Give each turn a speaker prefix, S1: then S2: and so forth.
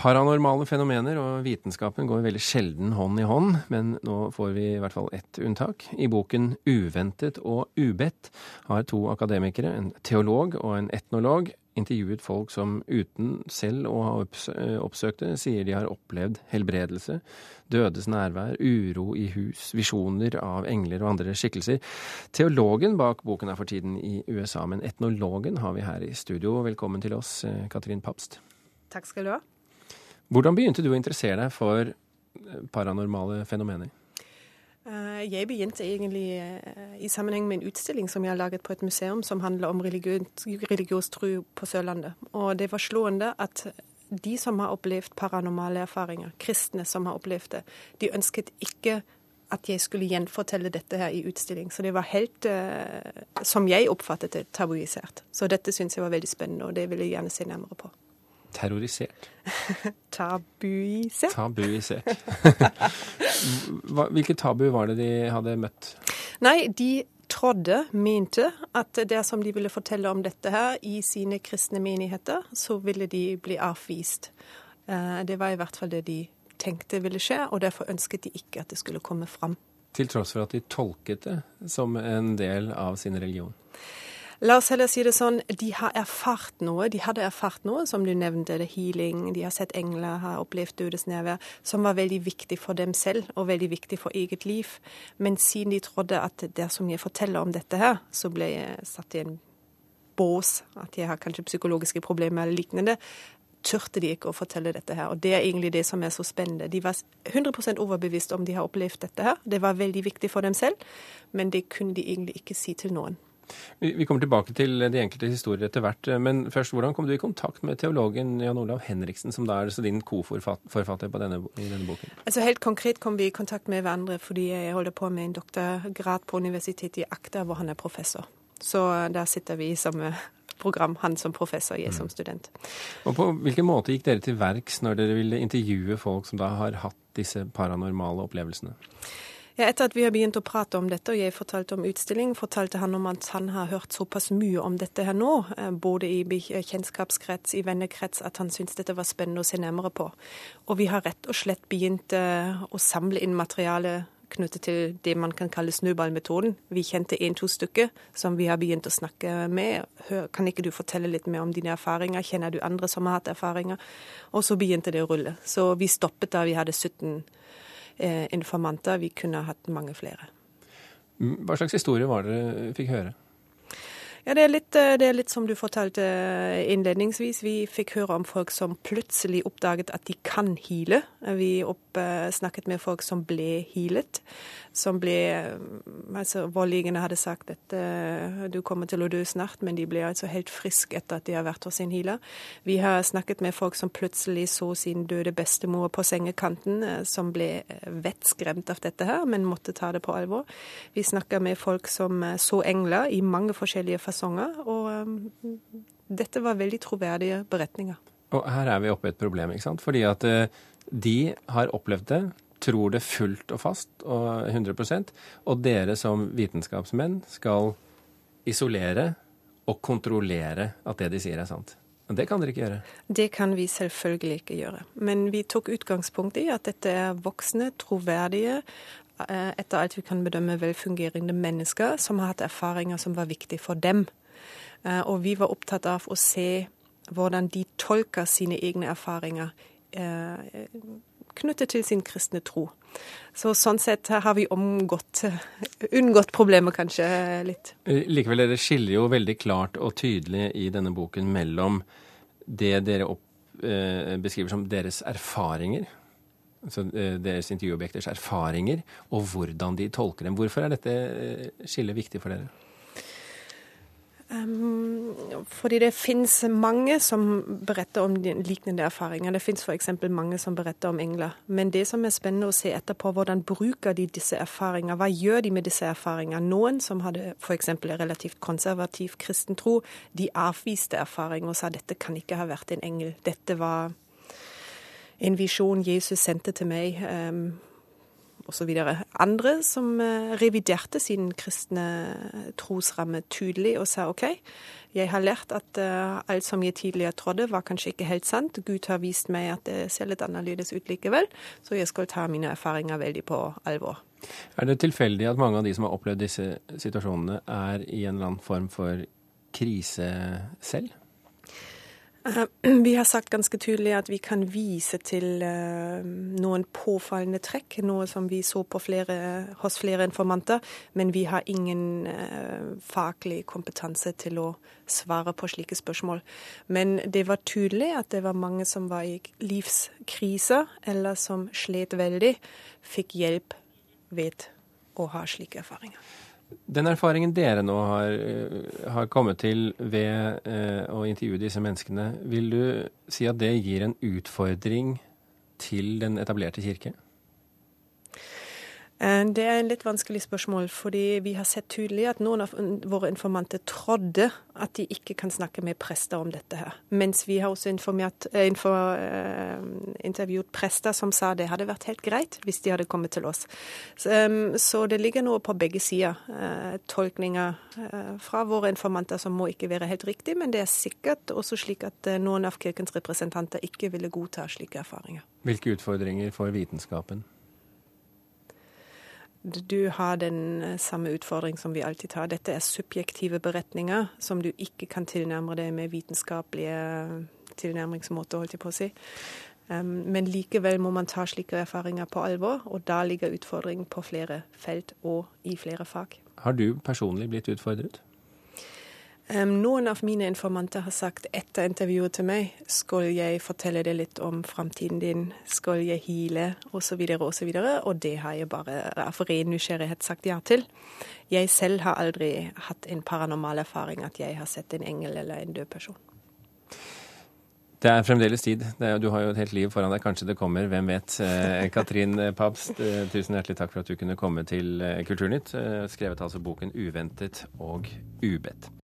S1: Paranormale fenomener og vitenskapen går veldig sjelden hånd i hånd, men nå får vi i hvert fall ett unntak. I boken Uventet og ubedt har to akademikere, en teolog og en etnolog, intervjuet folk som uten selv å ha oppsøkt det, sier de har opplevd helbredelse, dødes nærvær, uro i hus, visjoner av engler og andre skikkelser. Teologen bak boken er for tiden i USA, men etnologen har vi her i studio. Velkommen til oss, Katrin Papst.
S2: Takk skal du ha.
S1: Hvordan begynte du å interessere deg for eh, paranormale fenomener?
S2: Eh, jeg begynte egentlig eh, i sammenheng med en utstilling som jeg har laget på et museum som handler om religiøs tro på Sørlandet. Og det var slående at de som har opplevd paranormale erfaringer, kristne som har opplevd det, de ønsket ikke at jeg skulle gjenfortelle dette her i utstilling. Så det var helt, som jeg oppfattet det, tabuisert. Så dette syns jeg var veldig spennende, og det vil jeg gjerne se nærmere på.
S1: Terrorisert?
S2: Tabuisert.
S1: Tabuisert. Hvilke tabu var det de hadde møtt?
S2: Nei, de trodde, mente, at dersom de ville fortelle om dette her i sine kristne menigheter, så ville de bli avvist. Eh, det var i hvert fall det de tenkte ville skje, og derfor ønsket de ikke at det skulle komme fram.
S1: Til tross for at de tolket det som en del av sin religion?
S2: La oss heller si det sånn, de har erfart noe. De hadde erfart noe, som du nevnte, det healing, de har sett engler, har opplevd dødes nærvær, som var veldig viktig for dem selv, og veldig viktig for eget liv. Men siden de trodde at dersom jeg forteller om dette her, så ble jeg satt i en bås, at jeg har kanskje psykologiske problemer eller lignende, turte de ikke å fortelle dette her. Og det er egentlig det som er så spennende. De var 100% overbevist om de har opplevd dette her. Det var veldig viktig for dem selv, men det kunne de egentlig ikke si til noen.
S1: Vi kommer tilbake til de enkelte historier etter hvert. Men først, hvordan kom du i kontakt med teologen Jan Olav Henriksen, som da er din koforfatter på denne, i denne boken?
S2: Altså Helt konkret kom vi i kontakt med hverandre fordi jeg holder på med en doktorgrad på Universitetet i Akta, hvor han er professor. Så der sitter vi i samme program, han som professor, jeg som mm. student.
S1: Og På hvilken måte gikk dere til verks når dere ville intervjue folk som da har hatt disse paranormale opplevelsene?
S2: Ja, etter at vi har begynt å prate om dette, og jeg fortalte om utstilling, fortalte han om at han har hørt såpass mye om dette her nå, eh, både i kjennskapskrets, i vennekrets, at han syntes dette var spennende å se nærmere på. Og vi har rett og slett begynt eh, å samle inn materiale knyttet til det man kan kalle snøballmetoden. Vi kjente en-to stykker som vi har begynt å snakke med. Hør, kan ikke du fortelle litt mer om dine erfaringer? Kjenner du andre som har hatt erfaringer? Og så begynte det å rulle. Så vi stoppet da vi hadde 17 Eh, informanter. Vi kunne hatt mange flere.
S1: Hva slags historie var det dere fikk høre?
S2: Ja, det er, litt, eh, det er, litt, som du fortalte innledningsvis. Vi fikk høre om folk som plutselig oppdaget at de kan heale. Vi opp, snakket med folk som ble healet. Som ble altså Hvor hadde sagt at uh, du kommer til å dø snart, men de ble altså helt friske etter at de har vært hos sin healer. Vi har snakket med folk som plutselig så sin døde bestemor på sengekanten, som ble vettskremt av dette her, men måtte ta det på alvor. Vi snakker med folk som så engler i mange forskjellige fasonger. Og dette var veldig troverdige beretninger.
S1: Og her er vi oppe i et problem, ikke sant? Fordi at uh, de har opplevd det, tror det fullt og fast og 100% og dere som vitenskapsmenn skal isolere og kontrollere at det de sier er sant. Men det kan dere ikke gjøre?
S2: Det kan vi selvfølgelig ikke gjøre. Men vi tok utgangspunkt i at dette er voksne, troverdige, Eh, etter alt vi kan bedømme velfungerende mennesker som har hatt erfaringer som var viktige for dem. Eh, og vi var opptatt av å se hvordan de tolker sine egne erfaringer knyttet til sin kristne tro. Så sånn sett har vi omgått, unngått problemet kanskje litt.
S1: Likevel, dere skiller jo veldig klart og tydelig i denne boken mellom det dere opp, beskriver som deres erfaringer, altså deres intervjuobjekters erfaringer, og hvordan de tolker dem. Hvorfor er dette eh, skillet viktig for dere?
S2: Um, fordi det finnes mange som beretter om lignende erfaringer. Det finnes f.eks. mange som beretter om engler. Men det som er spennende å se etterpå, hvordan bruker de disse erfaringene? Hva gjør de med disse erfaringene? Noen som hadde f.eks. relativt konservativ kristen tro, de avviste erfaring og sa dette kan ikke ha vært en engel. Dette var en visjon Jesus sendte til meg. Um, osv. Andre som eh, reviderte sin kristne trosramme tydelig og sa OK, jeg har lært at uh, alt som jeg tidligere trodde, var kanskje ikke helt sant. Gud har vist meg at det ser litt annerledes ut likevel, så jeg skal ta mine erfaringer veldig på alvor.
S1: Er det tilfeldig at mange av de som har opplevd disse situasjonene, er i en eller annen form for krise selv?
S2: Eh, vi har sagt ganske tydelig at vi kan vise til uh, noen påfallende trekk, noe som vi så flere, hos flere informanter, men vi har ingen uh, faglig kompetanse til å svare på slike spørsmål. Men det var tydelig at det var mange som var i livskrise, eller som slet veldig, fikk hjelp ved å ha slike erfaringer.
S1: Den erfaringen dere nå har, eh, har kommet til ved eh, å intervjue disse menneskene, vil du si at det gir en utfordring til den etablerte kirke?
S2: Eh, det er en litt vanskelig spørsmål, fordi vi har sett tydelig at noen av våre informanter trodde at de ikke kan snakke med prester om dette her. Mens vi har også informert, eh, eh, intervjuet prester som sa det hadde vært helt greit hvis de hadde kommet til oss. Så, så det ligger noe på begge sider. Tolkninger fra våre informanter som må ikke være helt riktig, men det er sikkert også slik at noen av kirkens representanter ikke ville godta slike erfaringer.
S1: Hvilke utfordringer får vitenskapen?
S2: Du har den eh, samme utfordring som vi alltid har. Dette er subjektive beretninger som du ikke kan tilnærme deg med vitenskapelige tilnærmingsmåter, holdt jeg på å si. Men likevel må man ta slike erfaringer på alvor, og da ligger utfordringen på flere felt og i flere fag.
S1: Har du personlig blitt utfordret?
S2: Noen av mine informanter har sagt etter intervjuet til meg skal jeg fortelle deg litt om framtiden din, skal jeg heale osv. osv. Og, og det har jeg bare av ren nysgjerrighet sagt ja til. Jeg selv har aldri hatt en paranormal erfaring at jeg har sett en engel eller en død person.
S1: Det er fremdeles tid. Er, du har jo et helt liv foran deg. Kanskje det kommer, hvem vet. Eh, Katrin Pabst, eh, tusen hjertelig takk for at du kunne komme til eh, Kulturnytt. Skrevet altså boken 'Uventet og ubedt'.